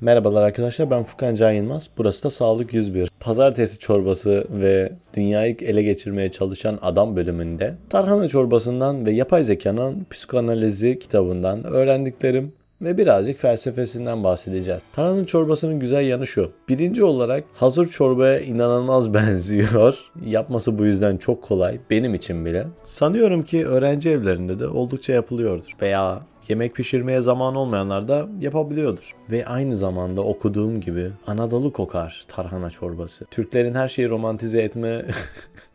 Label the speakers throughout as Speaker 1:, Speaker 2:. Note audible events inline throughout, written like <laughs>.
Speaker 1: Merhabalar arkadaşlar ben Furkan Can Yılmaz. Burası da Sağlık 101. Pazartesi çorbası ve dünyayı ele geçirmeye çalışan adam bölümünde tarhana çorbasından ve yapay zekanın psikoanalizi kitabından öğrendiklerim ve birazcık felsefesinden bahsedeceğiz. Tarhana çorbasının güzel yanı şu. Birinci olarak hazır çorbaya inanılmaz <laughs> benziyor. Yapması bu yüzden çok kolay. Benim için bile. Sanıyorum ki öğrenci evlerinde de oldukça yapılıyordur. Veya yemek pişirmeye zaman olmayanlar da yapabiliyordur. Ve aynı zamanda okuduğum gibi Anadolu kokar tarhana çorbası. Türklerin her şeyi romantize etme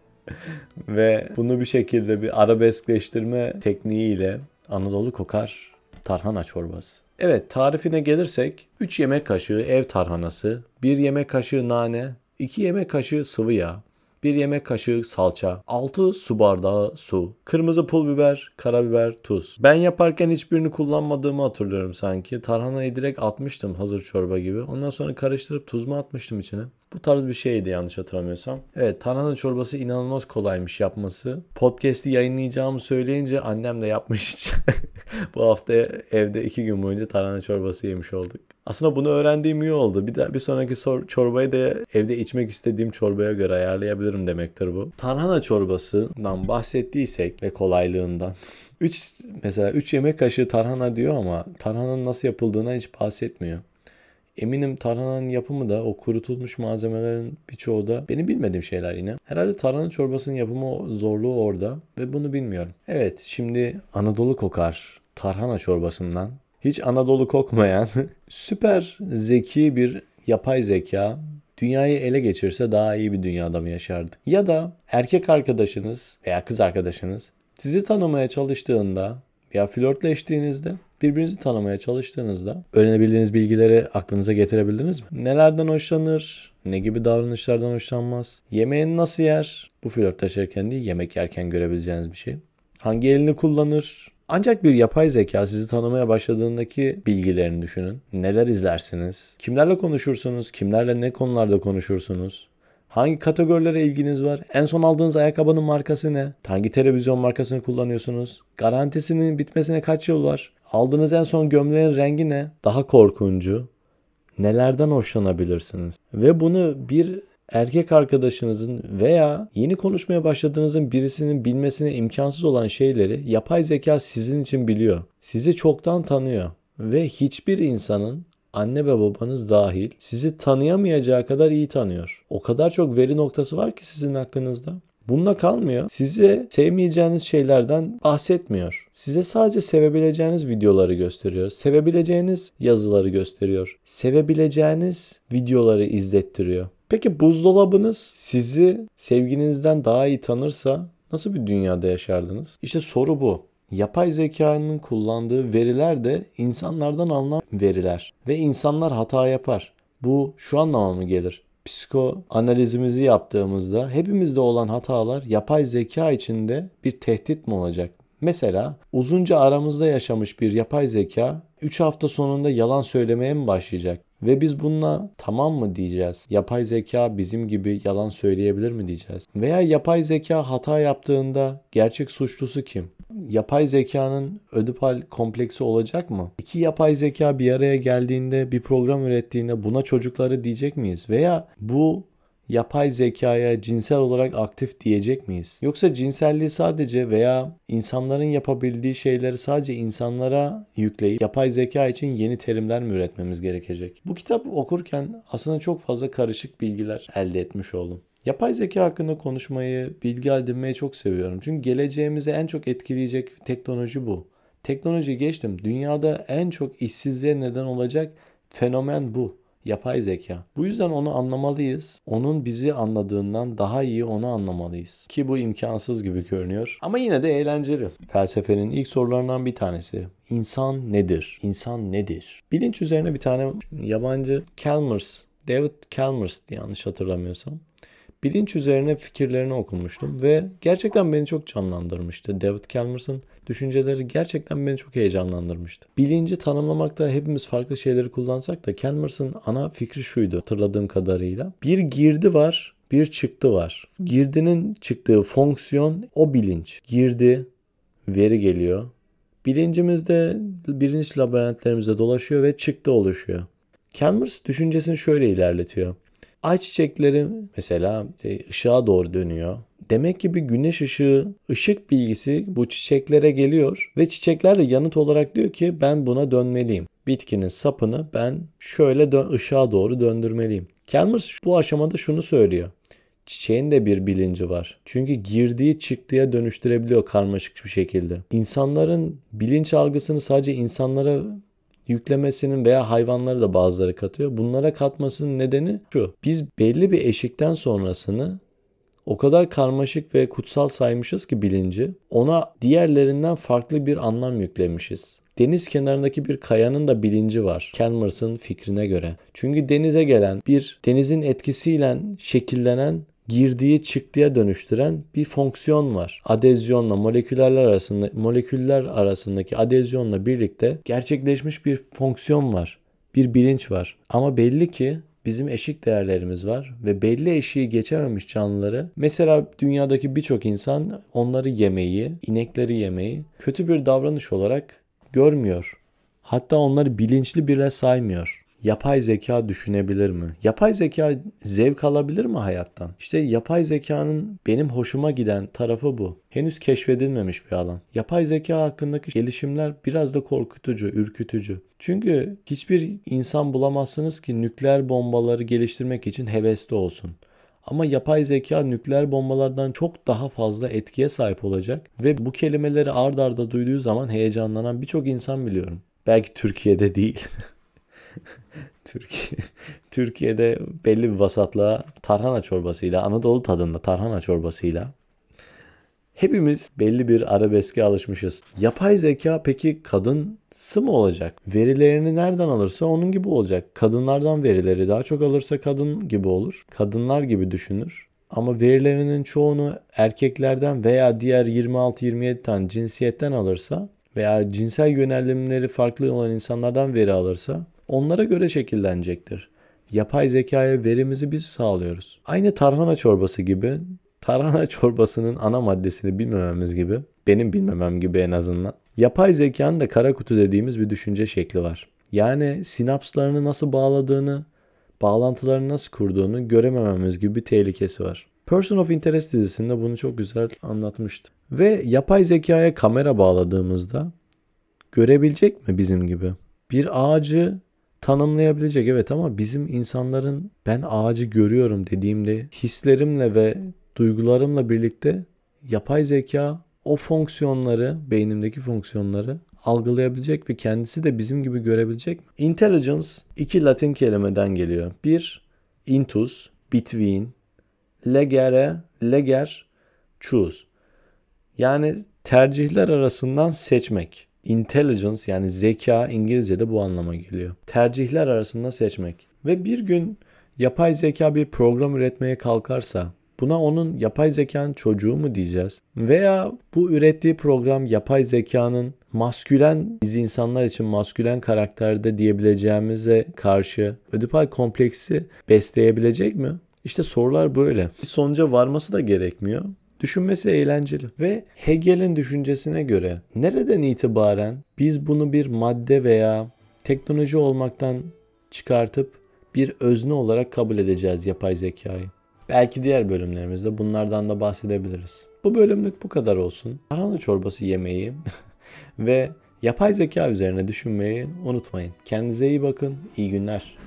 Speaker 1: <laughs> ve bunu bir şekilde bir arabeskleştirme tekniğiyle Anadolu kokar tarhana çorbası. Evet tarifine gelirsek 3 yemek kaşığı ev tarhanası, 1 yemek kaşığı nane, 2 yemek kaşığı sıvı yağ, 1 yemek kaşığı salça, 6 su bardağı su, kırmızı pul biber, karabiber, tuz. Ben yaparken hiçbirini kullanmadığımı hatırlıyorum sanki. Tarhanayı direkt atmıştım hazır çorba gibi. Ondan sonra karıştırıp tuz mu atmıştım içine. Bu tarz bir şeydi yanlış hatırlamıyorsam. Evet tarhana çorbası inanılmaz kolaymış yapması. Podcast'i yayınlayacağımı söyleyince annem de yapmış. <laughs> Bu hafta evde iki gün boyunca tarhana çorbası yemiş olduk. Aslında bunu öğrendiğim iyi oldu. Bir de bir sonraki sor, çorbayı da evde içmek istediğim çorbaya göre ayarlayabilirim demektir bu. Tarhana çorbasından bahsettiysek ve kolaylığından <laughs> 3 mesela 3 yemek kaşığı tarhana diyor ama tarhananın nasıl yapıldığına hiç bahsetmiyor. Eminim tarhananın yapımı da o kurutulmuş malzemelerin birçoğu da benim bilmediğim şeyler yine. Herhalde tarhana çorbasının yapımı zorluğu orada ve bunu bilmiyorum. Evet şimdi Anadolu kokar tarhana çorbasından hiç Anadolu kokmayan <laughs> süper zeki bir yapay zeka dünyayı ele geçirse daha iyi bir dünyada mı yaşardı? Ya da erkek arkadaşınız veya kız arkadaşınız sizi tanımaya çalıştığında ya flörtleştiğinizde birbirinizi tanımaya çalıştığınızda öğrenebildiğiniz bilgileri aklınıza getirebildiniz mi? Nelerden hoşlanır? Ne gibi davranışlardan hoşlanmaz? Yemeğini nasıl yer? Bu flörtleşirken değil yemek yerken görebileceğiniz bir şey. Hangi elini kullanır? Ancak bir yapay zeka sizi tanımaya başladığındaki bilgilerini düşünün. Neler izlersiniz? Kimlerle konuşursunuz? Kimlerle ne konularda konuşursunuz? Hangi kategorilere ilginiz var? En son aldığınız ayakkabının markası ne? Hangi televizyon markasını kullanıyorsunuz? Garantisinin bitmesine kaç yıl var? Aldığınız en son gömleğin rengi ne? Daha korkuncu. Nelerden hoşlanabilirsiniz? Ve bunu bir erkek arkadaşınızın veya yeni konuşmaya başladığınızın birisinin bilmesine imkansız olan şeyleri yapay zeka sizin için biliyor. Sizi çoktan tanıyor ve hiçbir insanın anne ve babanız dahil sizi tanıyamayacağı kadar iyi tanıyor. O kadar çok veri noktası var ki sizin hakkınızda. Bununla kalmıyor. Size sevmeyeceğiniz şeylerden bahsetmiyor. Size sadece sevebileceğiniz videoları gösteriyor. Sevebileceğiniz yazıları gösteriyor. Sevebileceğiniz videoları izlettiriyor. Peki buzdolabınız sizi sevginizden daha iyi tanırsa nasıl bir dünyada yaşardınız? İşte soru bu. Yapay zekanın kullandığı veriler de insanlardan alınan veriler ve insanlar hata yapar. Bu şu anlama mı gelir? Psiko analizimizi yaptığımızda hepimizde olan hatalar yapay zeka içinde bir tehdit mi olacak? Mesela uzunca aramızda yaşamış bir yapay zeka 3 hafta sonunda yalan söylemeye mi başlayacak? Ve biz bununla tamam mı diyeceğiz? Yapay zeka bizim gibi yalan söyleyebilir mi diyeceğiz? Veya yapay zeka hata yaptığında gerçek suçlusu kim? Yapay zekanın ödipal kompleksi olacak mı? İki yapay zeka bir araya geldiğinde bir program ürettiğinde buna çocukları diyecek miyiz? Veya bu yapay zekaya cinsel olarak aktif diyecek miyiz? Yoksa cinselliği sadece veya insanların yapabildiği şeyleri sadece insanlara yükleyip yapay zeka için yeni terimler mi üretmemiz gerekecek? Bu kitap okurken aslında çok fazla karışık bilgiler elde etmiş oldum. Yapay zeka hakkında konuşmayı, bilgi edinmeyi çok seviyorum. Çünkü geleceğimizi en çok etkileyecek teknoloji bu. Teknoloji geçtim. Dünyada en çok işsizliğe neden olacak fenomen bu yapay zeka. Bu yüzden onu anlamalıyız. Onun bizi anladığından daha iyi onu anlamalıyız. Ki bu imkansız gibi görünüyor. Ama yine de eğlenceli. Felsefenin ilk sorularından bir tanesi. İnsan nedir? İnsan nedir? Bilinç üzerine bir tane yabancı Chalmers, David Chalmers yanlış hatırlamıyorsam bilinç üzerine fikirlerini okumuştum ve gerçekten beni çok canlandırmıştı. David Chalmers'ın düşünceleri gerçekten beni çok heyecanlandırmıştı. Bilinci tanımlamakta hepimiz farklı şeyleri kullansak da Chalmers'ın ana fikri şuydu hatırladığım kadarıyla. Bir girdi var, bir çıktı var. Girdinin çıktığı fonksiyon o bilinç. Girdi, veri geliyor. Bilincimizde bilinç labirentlerimizde dolaşıyor ve çıktı oluşuyor. Chalmers düşüncesini şöyle ilerletiyor. Ay çiçekleri mesela e, ışığa doğru dönüyor. Demek ki bir güneş ışığı, ışık bilgisi bu çiçeklere geliyor ve çiçekler de yanıt olarak diyor ki ben buna dönmeliyim. Bitkinin sapını ben şöyle dö- ışığa doğru döndürmeliyim. Chalmers bu aşamada şunu söylüyor. Çiçeğin de bir bilinci var. Çünkü girdiği çıktıya dönüştürebiliyor karmaşık bir şekilde. İnsanların bilinç algısını sadece insanlara yüklemesinin veya hayvanları da bazıları katıyor. Bunlara katmasının nedeni şu. Biz belli bir eşikten sonrasını o kadar karmaşık ve kutsal saymışız ki bilinci ona diğerlerinden farklı bir anlam yüklemişiz. Deniz kenarındaki bir kayanın da bilinci var. Chalmers'ın fikrine göre. Çünkü denize gelen bir denizin etkisiyle şekillenen girdiği çıktıya dönüştüren bir fonksiyon var. Adezyonla moleküller arasında moleküller arasındaki adezyonla birlikte gerçekleşmiş bir fonksiyon var. Bir bilinç var. Ama belli ki bizim eşik değerlerimiz var ve belli eşiği geçememiş canlıları mesela dünyadaki birçok insan onları yemeyi, inekleri yemeyi kötü bir davranış olarak görmüyor. Hatta onları bilinçli bile saymıyor. Yapay zeka düşünebilir mi? Yapay zeka zevk alabilir mi hayattan? İşte yapay zekanın benim hoşuma giden tarafı bu. Henüz keşfedilmemiş bir alan. Yapay zeka hakkındaki gelişimler biraz da korkutucu, ürkütücü. Çünkü hiçbir insan bulamazsınız ki nükleer bombaları geliştirmek için hevesli olsun. Ama yapay zeka nükleer bombalardan çok daha fazla etkiye sahip olacak ve bu kelimeleri ard arda duyduğu zaman heyecanlanan birçok insan biliyorum. Belki Türkiye'de değil. <laughs> <laughs> Türkiye, Türkiye'de belli bir vasatlığa tarhana çorbasıyla, Anadolu tadında tarhana çorbasıyla hepimiz belli bir arabeske alışmışız. Yapay zeka peki kadınsı mı olacak? Verilerini nereden alırsa onun gibi olacak. Kadınlardan verileri daha çok alırsa kadın gibi olur. Kadınlar gibi düşünür. Ama verilerinin çoğunu erkeklerden veya diğer 26-27 tane cinsiyetten alırsa veya cinsel yönelimleri farklı olan insanlardan veri alırsa onlara göre şekillenecektir. Yapay zekaya verimizi biz sağlıyoruz. Aynı tarhana çorbası gibi tarhana <laughs> çorbasının ana maddesini bilmememiz gibi, benim bilmemem gibi en azından. Yapay zekanın da kara kutu dediğimiz bir düşünce şekli var. Yani sinapslarını nasıl bağladığını, bağlantılarını nasıl kurduğunu göremememiz gibi bir tehlikesi var. Person of Interest dizisinde bunu çok güzel anlatmıştı. Ve yapay zekaya kamera bağladığımızda görebilecek mi bizim gibi? Bir ağacı tanımlayabilecek evet ama bizim insanların ben ağacı görüyorum dediğimde hislerimle ve duygularımla birlikte yapay zeka o fonksiyonları, beynimdeki fonksiyonları algılayabilecek ve kendisi de bizim gibi görebilecek? Intelligence iki Latin kelimeden geliyor. Bir, intus, between, legere, leger, choose. Yani tercihler arasından seçmek. Intelligence yani zeka İngilizce'de bu anlama geliyor. Tercihler arasında seçmek. Ve bir gün yapay zeka bir program üretmeye kalkarsa Buna onun yapay zekanın çocuğu mu diyeceğiz? Veya bu ürettiği program yapay zekanın maskülen biz insanlar için maskülen karakterde diyebileceğimize karşı ödipal kompleksi besleyebilecek mi? İşte sorular böyle. Bir sonuca varması da gerekmiyor. Düşünmesi eğlenceli. Ve Hegel'in düşüncesine göre nereden itibaren biz bunu bir madde veya teknoloji olmaktan çıkartıp bir özne olarak kabul edeceğiz yapay zekayı. Belki diğer bölümlerimizde bunlardan da bahsedebiliriz. Bu bölümlük bu kadar olsun. Tarhana çorbası yemeyi <laughs> ve yapay zeka üzerine düşünmeyi unutmayın. Kendinize iyi bakın. İyi günler.